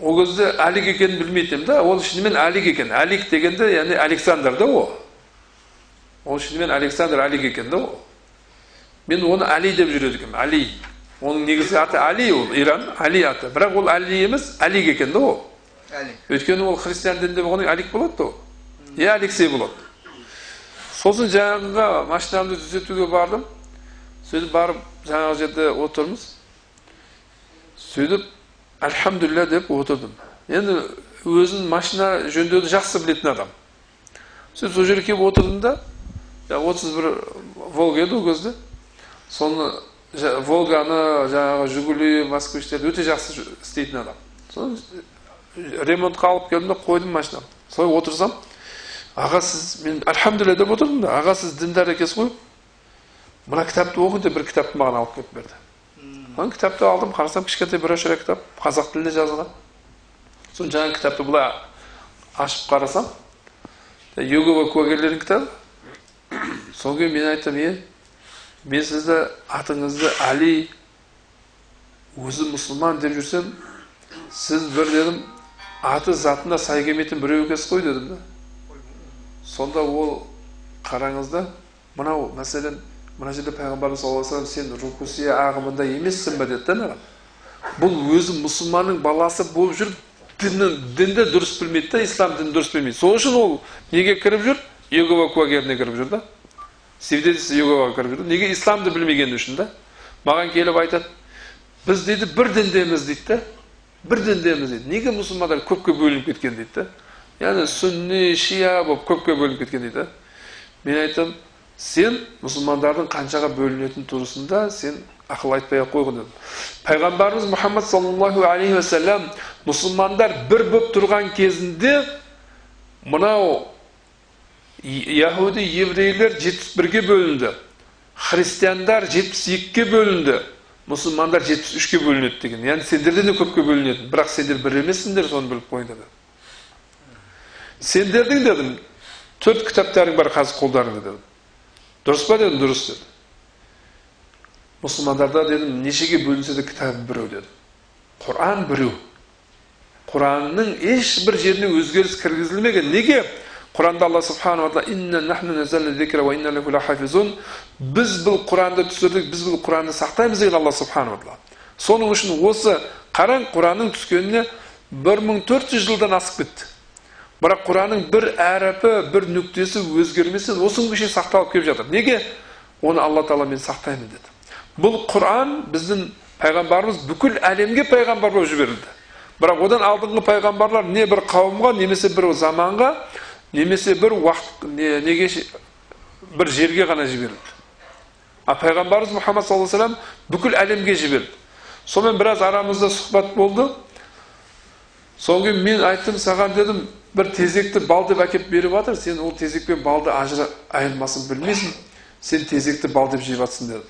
ол кезде әлик екенін білмейтінмін да ол шынымен әлик екен әлик дегенде яғни александр да ол ол шынымен александр әлик екен да ол мен оны әли деп жүреді екенмін әли оның негізгі аты али ол иран али аты бірақ ол али емес алик екен да ол Әлі. өйткені ол христиан дінінде болғаннан кейін алик болады да ол иә алексей болады сосын жаңағыға машинамды түзетуге бардым сөйтіп барып жаңағы жерде отырмыз сөйтіп альхамдулилля деп отырдым енді өзін машина жөндеуді жақсы білетін адам сөйтіп сол жерге келіп отырдым да жаңағы отыз бір волга еді ол кезде соны волганы жаңағы жигули москвичтерді өте жақсы істейтін адам соны ремонтқа алып келдім да қойдым машинаны солай отырсам аға сіз мен альхамдулилля деп отырдым да аға сіз діндар екенсіз ғой мына кітапты оқы деп бір кітапты маған алып келіп берді Мен кітапты алдым қарасам кішкентай брошюра кітап қазақ тілінде жазылған соны жаңағы кітапты былай ашып қарасам йогова куәгерлердің кітабы содан кейін мен айттым е мен сізді атыңызды али өзі мұсылман деп жүрсем сіз бір дедім аты затына сай келмейтін біреу екенсіз ғой дедім да. Сонда ол қараңыз да мынау мәселен мына жерде пайғамбарымыз саллаллаху алейхи сен рукусия ағымында емессің ба деді да маған. Бұл өзі мұсылманның баласы болып жүріп діннің дінді дұрыс білмейді да ислам дінін дұрыс білмейді. Сол үшін ол неге кіріп жүр? Иегова куәгеріне кіріп жүр да. Свидетельство иеговаға кіріп жүр неге исламды білмегені үшін да маған келіп айтады біз дейді бір діндеміз дейді да бір діндеміз дейді неге мұсылмандар көпке бөлініп кеткен дейді да яғни сүнни шия болып көпке бөлініп кеткен дейді мен айтамын сен мұсылмандардың қаншаға бөлінетін тұрысында сен ақыл айтпай ақ қойғын дедім пайғамбарымыз мұхаммад саллаллаху алейхи уассалам мұсылмандар бір болып тұрған кезінде мынау яхуди еврейлер жетпіс бірге бөлінді христиандар жетпіс екіге бөлінді мұсылмандар жетпіс үшке бөлінеді деген яғни сендерден де көпке бөлінеді бірақ сендер бір емессіңдер соны біліп қойыңдар деді сендердің дедім төрт кітаптарың бар қазір қолдарыңда дедім дұрыс па дедім дұрыс деді мұсылмандарда дедім нешеге бөлінсе де кітабы біреу дедім құран біреу құранның ешбір жеріне өзгеріс кіргізілмеген неге құранда алла тағала біз бұл құранды түсірдік біз бұл құранды сақтаймыз деген алла субханала тағала соның үшін осы қараң құранның түскеніне 1400 жылдан асып кетті бірақ құранның бір әріпі бір нүктесі өзгерместен осы күнге шейін сақталып келіп жатыр неге оны алла тағала мен сақтаймын деді бұл құран біздің пайғамбарымыз бүкіл әлемге пайғамбар болып жіберілді бірақ одан алдыңғы пайғамбарлар не бір қауымға немесе бір заманға немесе бір уақыт не, неге бір жерге ғана жіберілді. А пайғамбарымыз мұхаммад саллаллаху алейхи вассалам бүкіл әлемге жіберді. Сонымен біраз арамызда сұхбат болды. Содан кейін мен айттым саған дедім бір тезекті бал деп әкеліп беріп жатыр сен ол тезек пен балды ажыра айырмасын білмейсің сен тезекті бал деп жеп жатрсың дедім.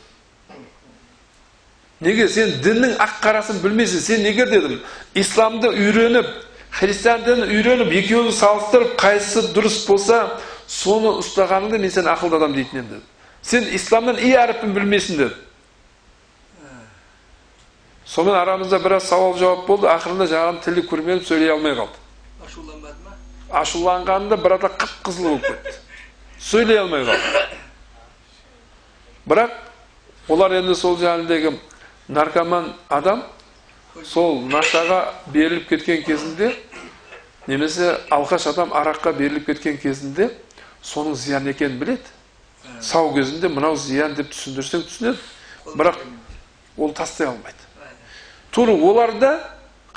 Неге? Сен діннің ақ қарасын білмейсің. Сен неге дедім? Исламды үйреніп христиан дінін үйреніп екеуін салыстырып қайсысы дұрыс болса соны ұстағаныңда мен сені ақылды адам дейтін едім. Сен исламның и әріпін білмейсің дедім сонымен арамызда біраз сауал жауап болды ақырында жаңағы тілі күрмеліп сөйлей алмай қалды. Ашуланбады ма? Ашуланғанында бір ата қып қызыл болып кетті. Сөйлей алмай қалды. Бірақ олар енді сол жаңағыдегі наркоман адам сол нашаға беріліп кеткен кезінде немесе алқаш адам араққа беріліп кеткен кезінде соның зиян екенін біледі. Сау кезінде мынау зиян деп түсіндірсең түсінеді. Бірақ ол тастай алмайды. Тура оларда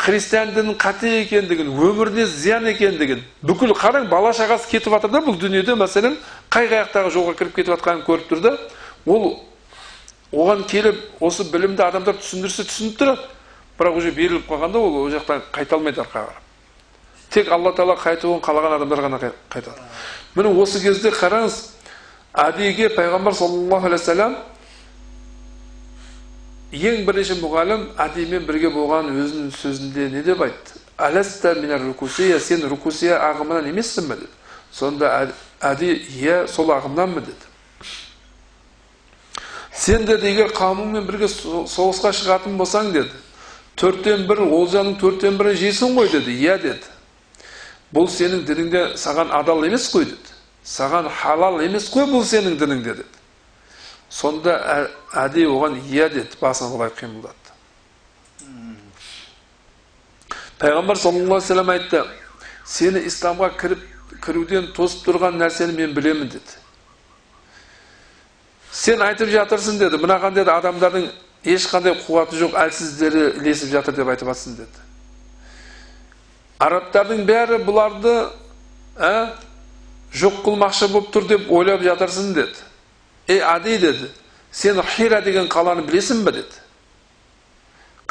христиан дінінің қате екендігін өміріне зиян екендігін бүкіл қараң бала шағасы кетіп жатыр да бұл дүниеде мәселен қай қаяқтағы жолға кіріп кетіп жатқанын көріп тұр да ол оған келіп осы білімді адамдар түсіндірсе түсініп тұрады. Бірақ уже беріліп қалғанда ол ол жақтан қайта алмайды артқа қарап. Тек алла тағала қайтуын қалаған адамдар ғана қай- қайтады. Міне осы кезде қараңыз әдейіге пайғамбар саллаллаху алейхи вассалам ең бірінші мұғалім әдеймен бірге болған өзінің сөзінде не деп айтты? Рукусия сен рукусия ағымынан емессің бе деді. Сонда Әд- әди иә сол ағымнанмын деді. Сен деді егер қауымыңмен бірге со- соғысқа шығатын болсаң деді. Төрттен бір олжаның төрттен бірін жейсің ғой деді. Иә деді. Бұл сенің дініңде саған адал емес қой деді. Саған халал емес қой бұл сенің дініңде деді. Сонда әдейі оған иә деді басын былай қимылдатты. Пайғамбар саллаллаху алейхи вассалам айтты сені исламға кіріп кіруден тосып тұрған нәрсені мен білемін деді. Сен айтып жатырсың деді. Мынаған деді. Адамдардың ешқандай қуаты жоқ әлсіздері ілесіп жатыр деп айтып жатсың деді арабтардың бәрі бұларды ә, жоқ қылмақшы болып тұр деп ойлап жатырсың деді ей ади деді сен хира деген қаланы білесің бе деді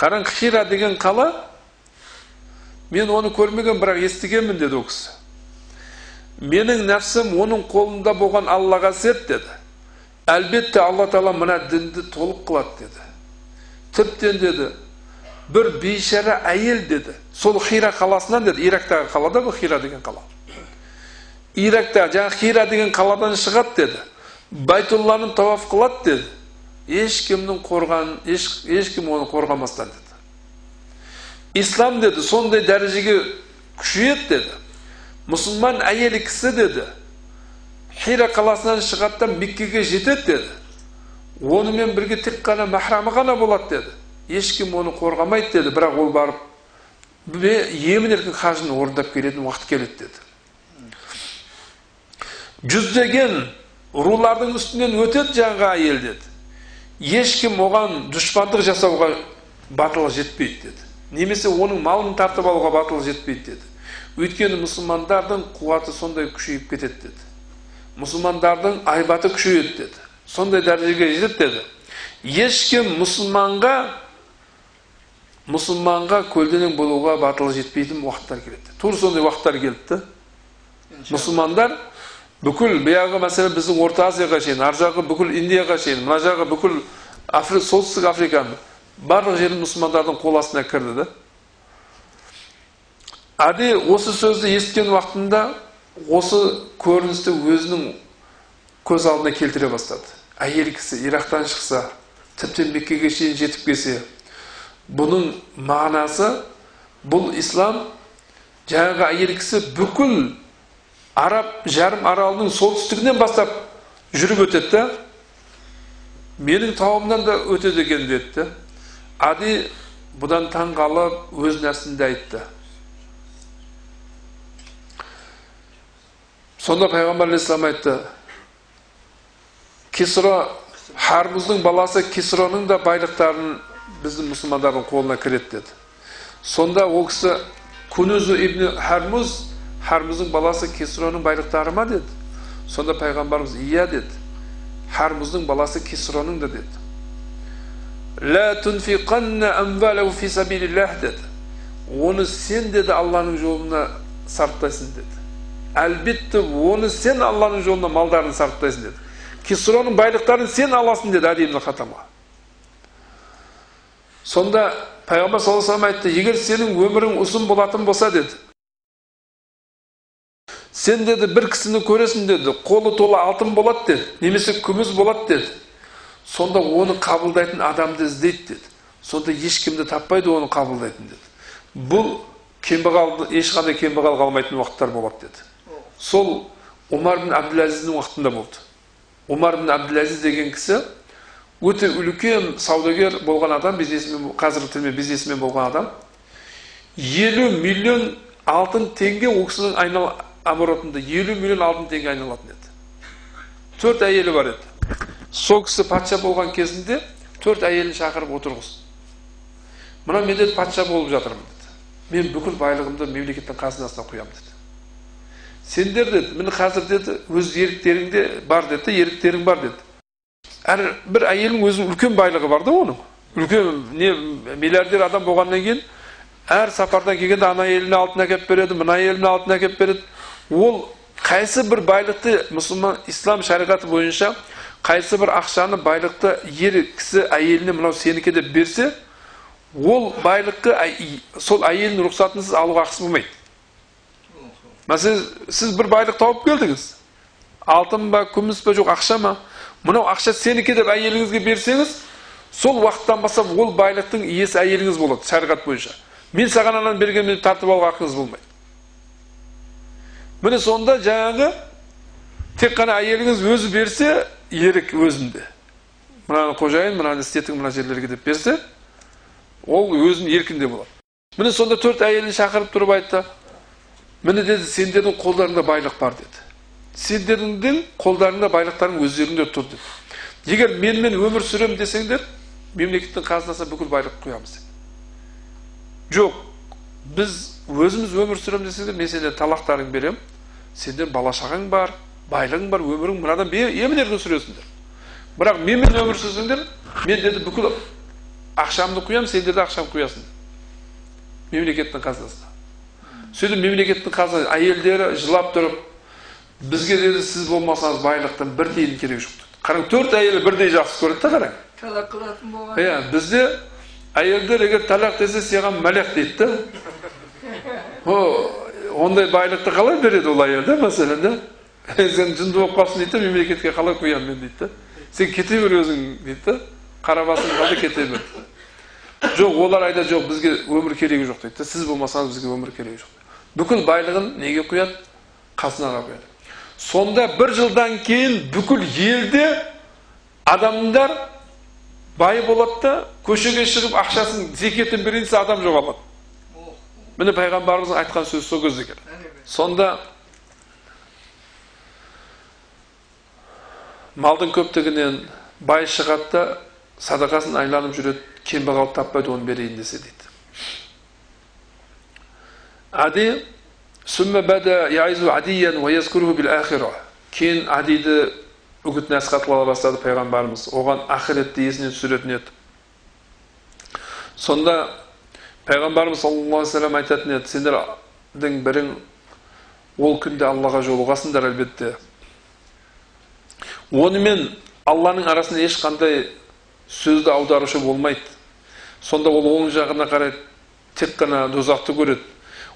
қараң хира деген қала мен оны көрмеген бірақ естігенмін деді ол кісі менің нәпсім оның қолында болған аллаға серт деді әлбетте алла тағала мына дінді толық қылады деді тіптен деді. Бір бейшара әйел деді. Сол хира қаласынан деді. Ирактағы қалада бұл хира деген қала. Иракта жаңағы хира деген қаладан шығады деді. Байтулланы тауаф қылады деді. Ешкімнің қорған еш, ешкім оны қорғамастан деді. Ислам деді сондай дәрежеге күшейеді деді. Мұсылман әйел кісі деді. Хира қаласынан шығады да меккеге жетеді деді. Онымен бірге тек қана махрамы ғана болады деді. Ешкім оны қорғамайды деді бірақ ол барып емін еркін хажын орындап келетін уақыт келеді деді. Жүздеген рулардың үстінен өтеді жаңағы әйел деді. Ешкім оған дұшпандық жасауға батылы жетпейді деді. Немесе оның малын тартып алуға батылы жетпейді деді. Өйткені мұсылмандардың қуаты сондай күшейіп кетеді деді. Мұсылмандардың айбаты күшейеді деді. Сондай дәрежеге жетеді деді. Ешкім мұсылманға мұсылманға көлденең болуға батылы жетпейтін уақыттар келеді. Тура сондай уақыттар келді мұсылмандар бүкіл баяғы мәселен біздің орта азияға шейін ар жағы бүкіл индияға шейін мына жағы бүкіл Афри, солтүстік африканың барлық жері мұсылмандардың қол астына кірді да әде осы сөзді естіген уақытында осы көріністі өзінің көз алдына келтіре бастады. Әйел кісі ирактан шықса тіптен меккеге шейін жетіп келсе бұның мағынасы бұл ислам жаңағы әйел кісі бүкіл араб жарым аралының солтүстігінен бастап жүріп өтеді да менің тауымнан да өтеді екен деді ади бұдан таң қалып өз нәрсінде айтты. Сонда пайғамбар алейхисалам айтты кисро хармуздың баласы кисроның да байлықтарын біздің мұсылмандардың қолына кіреді деді сонда ол кісі кунузу ибн хармуз хармуздың баласы кисроның байлықтары ма деді сонда пайғамбарымыз иә деді хармуздың баласы кисроның да деді деді оны сен деді алланың жолына сарптайсың деді әлбетте оны сен алланың жолына малдарын сарптайсың деді кисроның байлықтарын сен аласың деді әли ибн хатамға сонда пайғамбар саллаллаху алейhi айтты егер сенің өмірің ұзын болатын болса деді сен деді бір кісіні көресің деді қолы толы алтын болады деді немесе күміс болады деді сонда оны қабылдайтын адамды іздейді деді сонда ешкімді таппайды оны қабылдайтын деді бұл кембағал ешқандай кембағал қалмайтын уақыттар болады деді сол омар бин әбділәзіздің уақытында болды омар бин әбділәзіз деген кісі өте үлкен саудагер болған адам бизнесмен қазіргі тілмен бизнесмен болған адам елу миллион алтын теңге ол кісінің айнал оборотында елу миллион алтын теңге айналатын еді төрт әйелі бар еді сол кісі патша болған кезінде төрт әйелін шақырып отырғызды мына мен деді патша болып жатырмын деді мен бүкіл байлығымды мемлекеттің қазынасына құямын деді сендер деді міне қазір деді өз еріктеріңде бар деді еріктерің бар деді. Әр бір әйелдің өзінің үлкен байлығы бар да оның. Үлкен не миллиардер адам болғаннан кейін әр сапардан келгенде ана әйеліне алтын әкеліп береді мына әйеліне алтын әкеліп береді. Ол қайсы бір байлықты мұсылман ислам шариғаты бойынша қайсы бір ақшаны байлықты ер кісі әйеліне мынау сенікі деп берсе ол байлықты сол әйелдің рұқсатынсыз алуға ақысы болмайды. Мәселен сіз бір байлық тауып келдіңіз алтын ба күміс па жоқ ақша ма мынау ақша сенікі деп әйеліңізге берсеңіз сол уақыттан бастап ол байлықтың иесі әйеліңіз болады шариғат бойынша мен саған ананы бергенмен тартып алуға ақыңыз болмайды міне сонда жаңағы тек қана әйеліңіз өзі берсе ерік өзінде мынаны қожайын мынаны істетің мына жерлерге деп берсе ол өзінің еркінде болады міне сонда төрт әйелін шақырып тұрып айтты міне деді сендердің қолдарыңда байлық бар деді. Сендердің қолдарыңда байлықтарың өздеріңде тұр деді. Егер менімен өмір сүремін десеңдер мемлекеттің қазынасына бүкіл байлық құямыз деді. Жоқ біз өзіміз өмір сүремін десеңдер мен сендерге талақтарыңды беремін сендер бала шағаң бар байлығың бар өмірің мынадан емін еркін сүресіңдер бірақ менімен өмір сүрсеңдер мен деді бүкіл ақшамды құямын сендер де ақшаңды құясыңдар мемлекеттің қазынасына. Сөйтіп мемлекеттің қазынасы әйелдері жылап тұрып бізге деді сіз болмасаңыз байлықтан бір тиын керегі жоқ деді қараң төрт әйелі бірдей жақсы көреді да қараң талақ қылатын болған. Иә бізде әйелдер егер талақ десе саған мәлек дейді да. Ондай байлықты қалай береді ол әйел да мәселен да? Сен жынды болып қалсын дейді да мемлекетке қалай құямын мен дейді да? Сен кете бер өзің дейді да? Қара басың қалды кете бер. Жоқ олар айтады жоқ бізге өмір керегі жоқ дейді да? Сіз болмасаңыз бізге өмір керегі жоқ бүкіл байлығын неге құяды қазынаға құяды сонда бір жылдан кейін бүкіл елде адамдар бай болады да көшеге шығып ақшасын зекетін берейін десе адам жоғалады міне пайғамбарымыздың айтқан сөзі сол кезде екен сонда малдың көптігінен бай шығады да садақасын айланып жүреді кембағал таппайды оны берейін десе дейді ади ахира кейін адиді үгіт насихат қыла бастады пайғамбарымыз оған ақиретті есіне түсіретін еді сонда пайғамбарымыз саллаллаху алейхи вассалам айтатын еді сендердің бірің ол күнде аллаға жолығасыңдар әлбетте онымен алланың арасында ешқандай сөзді аударушы болмайды сонда ол оң жағына қарай тек қана дозақты көреді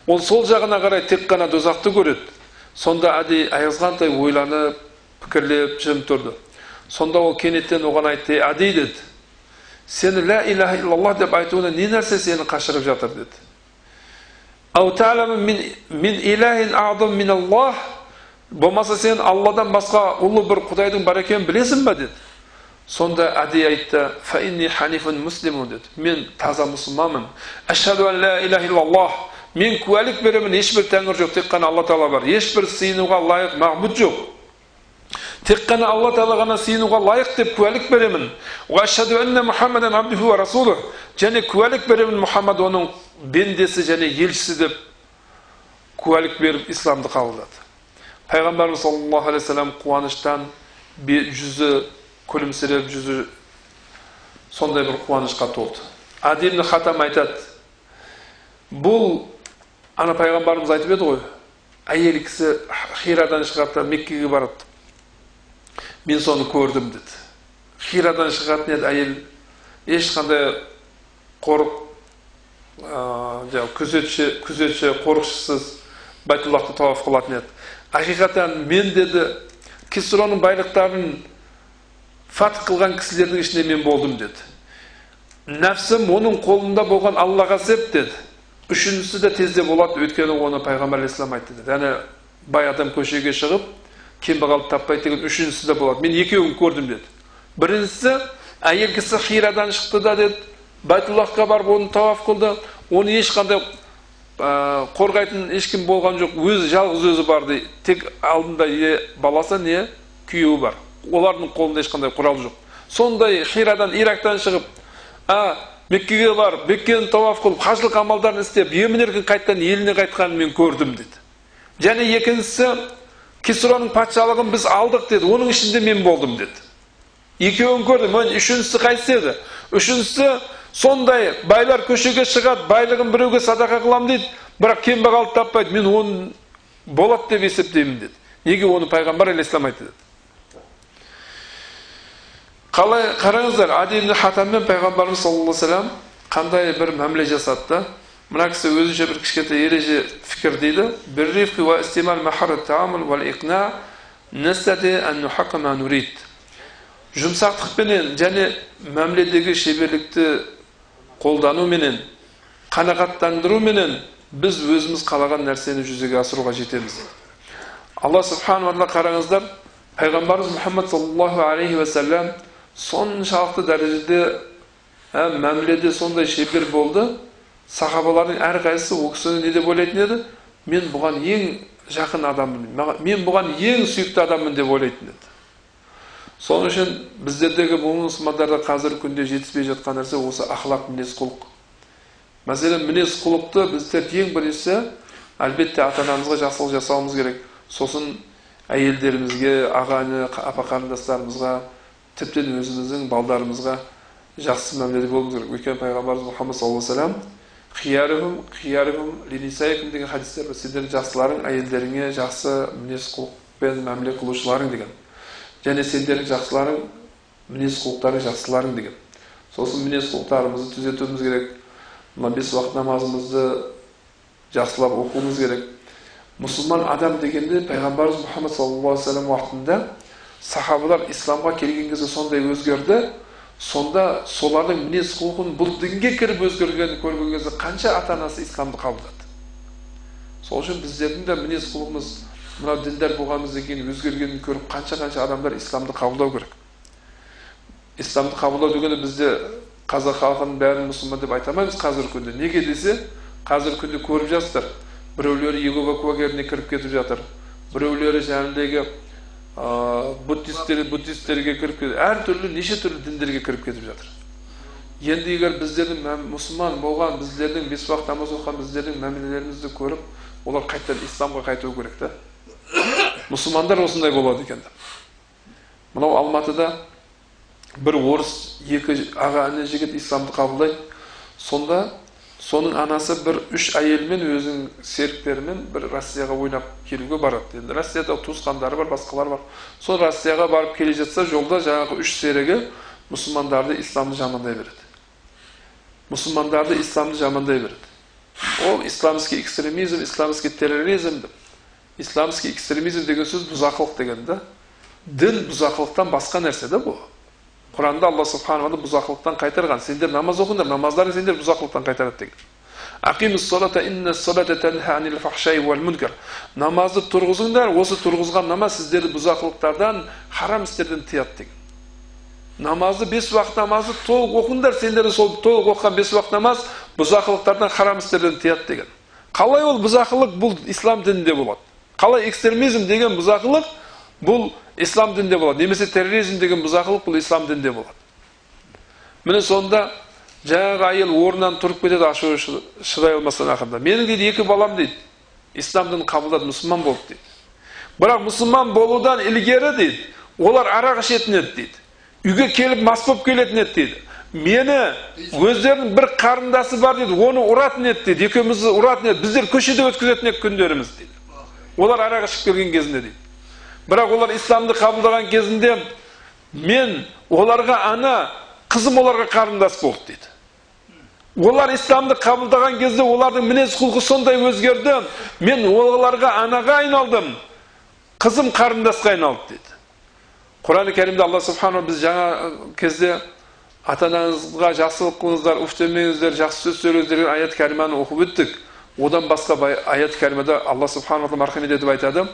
ол сол жағына қарай тек қана дозақты көреді. Сонда әдей аяғызғандай ойланып пікірлеп жым тұрды. Сонда ол кенеттен оған айтты әдей деді. Сені лә иляха иллаллах деп айтуына не нәрсе сені қашырып жатыр? деді. Болмаса сен алладан басқа ұлы бір құдайдың бар екенін білесің ба деді. Сонда әдей айтты фаинни ханифун муслимун деді. Мен таза мұсылманмын. Ашхаду ан ла иляха иллаллах мен куәлік беремін ешбір тәңір жоқ тек қана алла тағала бар ешбір сыйынуға лайық мағбұд жоқ тек қана алла тағала ғана сыйынуға лайық деп куәлік беремін және куәлік беремін мұхаммад оның бендесі және елшісі деп куәлік беріп исламды қабылдады пайғамбарымыз саллаллаху алейхи вассалам қуаныштан жүзі күлімсіреп жүзі сондай бір қуанышқа толды ади ибн хатам айтады бұл ана пайғамбарымыз айтып еді ғой әйел кісі хирадан шығады меккеге барады мен соны көрдім деді хирадан шығатын еді әйел ешқандай қорық жаңағы күзетші күзетші қорықшысыз байтуллахты тауаф қылатын еді ақиқатан мен деді кисроның байлықтарын фатх қылған кісілердің ішінде мен болдым деді нәпсім оның қолында болған аллаға сеп деді үшіншісі де тезде болады өйткені оны пайғамбар алейхисалам айтты деді яғни бай адам көшеге шығып кембағалды таппайды деген үшіншісі де болады мен екеуін көрдім деді біріншісі әйел кісі хирадан шықты да деді байтуллахқа барып оны тауаф қылды оны ешқандай ә, қорғайтын ешкім болған жоқ өзі жалғыз өзі бар дейді тек алдында не баласы не күйеуі бар олардың қолында ешқандай құрал жоқ сондай хирадан ирактан шығып меккеге барып меккені тауаф қылып қажылық амалдарын істеп емін еркін қайтадан еліне қайтқанын мен көрдім деді. Және екіншісі кисроның патшалығын біз алдық деді. Оның ішінде мен болдым деді. Екеуін көрдім. Үшіншісі қайсысы еді? Үшіншісі сондай байлар көшеге шығады байлығын біреуге садақа қыламын дейді. Бірақ кембағалды таппайды мен оны болады деп есептеймін деді. Неге оны пайғамбар алейхисалам айтты деді. Қалай қараңыздар ади ибн пайғамбарымыз саллаллаху алейхи вассалам қандай бір мәміле жасады да мына кісі өзінше бір кішкентай ереже пікір дейді жұмсақтықпенен және мәміледегі шеберлікті қолдануменен қанағаттандыруменен біз өзіміз қалаған нәрсені жүзеге асыруға жетеміз алла субханала қараңыздар пайғамбарымыз мұхаммад саллаллаху алейхи уассалам соншалықты дәрежеде ә, мәміледе сондай шебер болды сахабалардың әрқайсысы ол кісіні не деп ойлайтын еді мен бұған ең жақын адаммын мен бұған ең сүйікті адаммын деп ойлайтын еді соның үшін біздердегі мұсылмандарда қазіргі күнде жетіспей жатқан нәрсе осы ақлақ мінез құлық мәселен мінез құлықты біздер ең біріншісі әлбетте ата анамызға жақсылық жасауымыз керек сосын әйелдерімізге аға іні апа қарындастарымызға тіптен өзіміздің балдарымызға жақсы мәміледе болуымыз керек. Өйткені пайғамбарымыз мұхаммад саллаллаху қиярым линисайкум деген хадистер бар. Сендердің жақсыларың әйелдеріңе жақсы мінез құлықпен мәміле қылушыларың деген. Және сендердің жақсыларың мінез құлықтарың жақсыларың деген. Сосын мінез құлықтарымызды түзетуіміз керек. Мына бес уақыт намазымызды жақсылап оқуымыз керек. Мұсылман адам дегенде пайғамбарымыз мұхаммад саллаллаху вассалам уақытында сахабалар исламға келген кезде сондай өзгерді сонда солардың мінез құлқын бұл дінге кіріп өзгергенін көрген кезде қанша ата анасы исламды қабылдады сол үшін біздердің де мінез құлқымыз мынау діндар болғанымыздан кейін өзгергенін көріп қанша қанша адамдар исламды қабылдау керек исламды қабылдау дегенде бізде қазақ халқының бәрін мұсылман деп айта алмаймыз қазіргі күнде неге десе қазіргі күнде көріп жатсыздар біреулері иегова куәгеріне кіріп кетіп жатыр біреулері жаңағыдегі буддисттер буддисттерге кіріп кетіп әртүрлі неше түрлі діндерге кіріп кетіп жатыр енді егер біздердің мұсылман болған біздердің бес уақыт намаз оқыған біздердің мәмілелерімізді көріп олар қайтадан исламға қайтуы керек та мұсылмандар осындай болады екен мынау алматыда бір орыс екі аға іні жігіт исламды қабылдайды сонда соның анасы бір үш әйелмен өзінің серіктерімен бір россияға ойнап келуге барады. Енді россияда туысқандары бар басқалар бар. Сол россияға барып келе жатса жолда жаңағы үш серігі мұсылмандарды исламды жамандай береді. Мұсылмандарды исламды жамандай береді. Ол исламский экстремизм исламский терроризм исламский экстремизм деген сөз бұзақылық деген да. Дін бұзақылықтан басқа нәрсе да бұл. Құранда алла субханала бұзақылықтан қайтарған сендер намаз оқыңдар намаздарың сендер бұзақылықтан қайтарады деген намазды тұрғызыңдар осы тұрғызған намаз сіздерді бұзақылықтардан харам істерден тыяды деген намазды бес уақыт намазды толық оқыңдар сендер сол толық оқыған бес уақыт намаз бұзақылықтардан харам істерден тыяды деген қалай ол бұзақылық бұл ислам дінінде болады қалай экстремизм деген бұзақылық бұл ислам дінінде болады. Немесе терроризм деген бұзақылық бұл ислам дінінде болады. Міне сонда жаңағы әйел орнынан тұрып кетеді ашуы шыдай алмастан ақырында. Менің дейді екі балам дейді. Ислам дінін қабылдады мұсылман болды дейді. Бірақ мұсылман болудан ілгері дейді. Олар арақ ішетін еді дейді. Үйге келіп мас болып келетін еді дейді. Мені өздерінің бір қарындасы бар дейді. Оны ұратын еді дейді. Екеумізді ұратын еді біздер көшеде өткізетін едік күндерімізді дейді. Олар арақ ішіп келген кезінде дейді. Бірақ олар исламды қабылдаған кезінде мен оларға ана қызым оларға қарындас болды дейді. Олар исламды қабылдаған кезде олардың мінез құлқы сондай өзгерді. Мен оларға анаға айналдым қызым қарындасқа айналды дейді. Құран кәрімде алла субханала біз жаңа кезде ата анаңызға жақсылық қылыңыздар уф жақсы сөз сөйлеңіздер деген аят кәріманы оқып өттік. Одан басқа аят кәрімада алла субханала тағала мархамет етіп айтады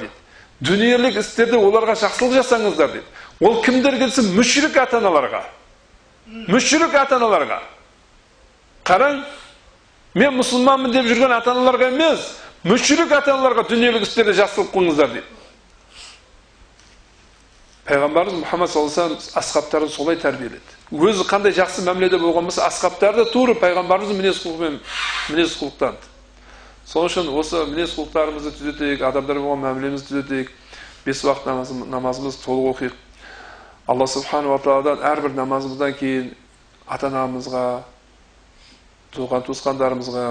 дейді дүниелік істерде оларға жақсылық жасаңыздар дейді ол кімдер келсе мүшрік ата аналарға мүшрік ата аналарға қараң мен мұсылманмын деп жүрген ата аналарға емес мүшрік ата аналарға дүниелік істерде жақсылық қылыңыздар дейді пайғамбарымыз мұхаммад саллаллаху алейhi вассалам асхабтарын солай тәрбиеледі өзі қандай жақсы мәміледе болған болса асхабтар да тура пайғамбарымыздың мінез құлқымен мінез құлықтан сол үшін осы мінез құлықтарымызды түзетейік адамдар болған мәмілемізді түзетейік бес уақыт намазымызды толық оқиық алла субханала тағаладан әрбір намазымыздан кейін ата анамызға туған туысқандарымызға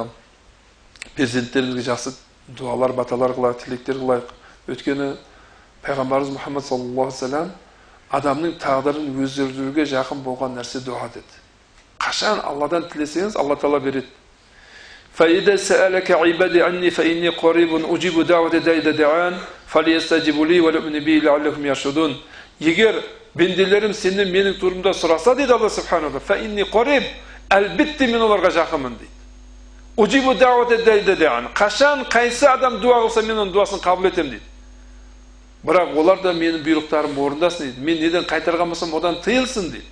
перзенттерімізге жақсы дұғалар баталар қылайық тілектер қылайық өйткені пайғамбарымыз мұхаммад саллаллаху алейhi вассалам адамның тағдырын өзгертуге жақын болған нәрсе дұға деді қашан алладан тілесеңіз алла тағала береді егер бенделерім сенен менің турымда сұраса дейді алла субханала әлбетте мен оларға жақынмын дейді қашан қайсы адам дуа қылса мен оның дуасын қабыл етемін дейді бірақ олар да менің бұйрықтарымды орындасын дейді. Мен неден қайтарған болсам одан тыйылсын дейді.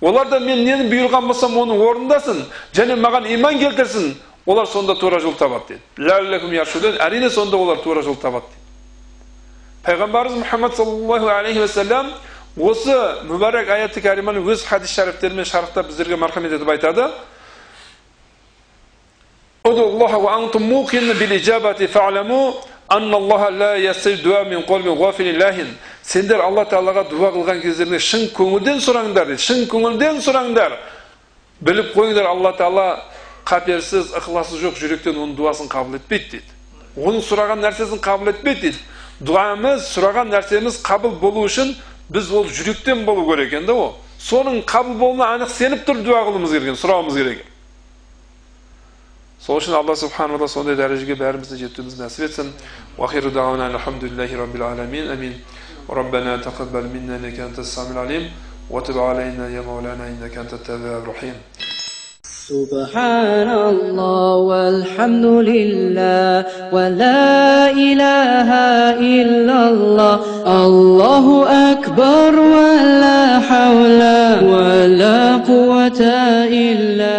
Олар да мен нені бұйырған болсам оны орындасын және маған иман келтірсін олар сонда тура жол табады деді әрине сонда олар тура жол табады дейді. Пайғамбарымыз мұхаммад саллаллаху алейхи уассалам осы мүбәрак аяты кәриманы өз хадис шәріптерімен шарықтап біздерге мархамет етіп айтады. Сендер алла тағалаға дуа қылған кездеріңде шын көңілден сұраңдар дейді шын көңілден сұраңдар біліп қойыңдар алла тағала қаперсіз ықыласы жоқ жүректен оның дуасын қабыл етпейді дейді оның сұраған нәрсесін қабыл етпейді дейді дуамыз сұраған нәрсеміз қабыл болу үшін біз ол жүректен болу керек екен да ол соның қабыл болуына анық сеніп тұрып дуа қылуымыз керек сұрауымыз керек сол үшін алла субханала тағала сондай дәрежеге бәрімізді жетуімізді нәсіп етсін уахиру дауана алхамдулиллахи раббил аламин амин ربنا تقبل منا انك انت السميع العليم وتب علينا يا مولانا انك انت التواب الرحيم سبحان الله والحمد لله ولا إله إلا الله الله أكبر ولا حول ولا قوة إلا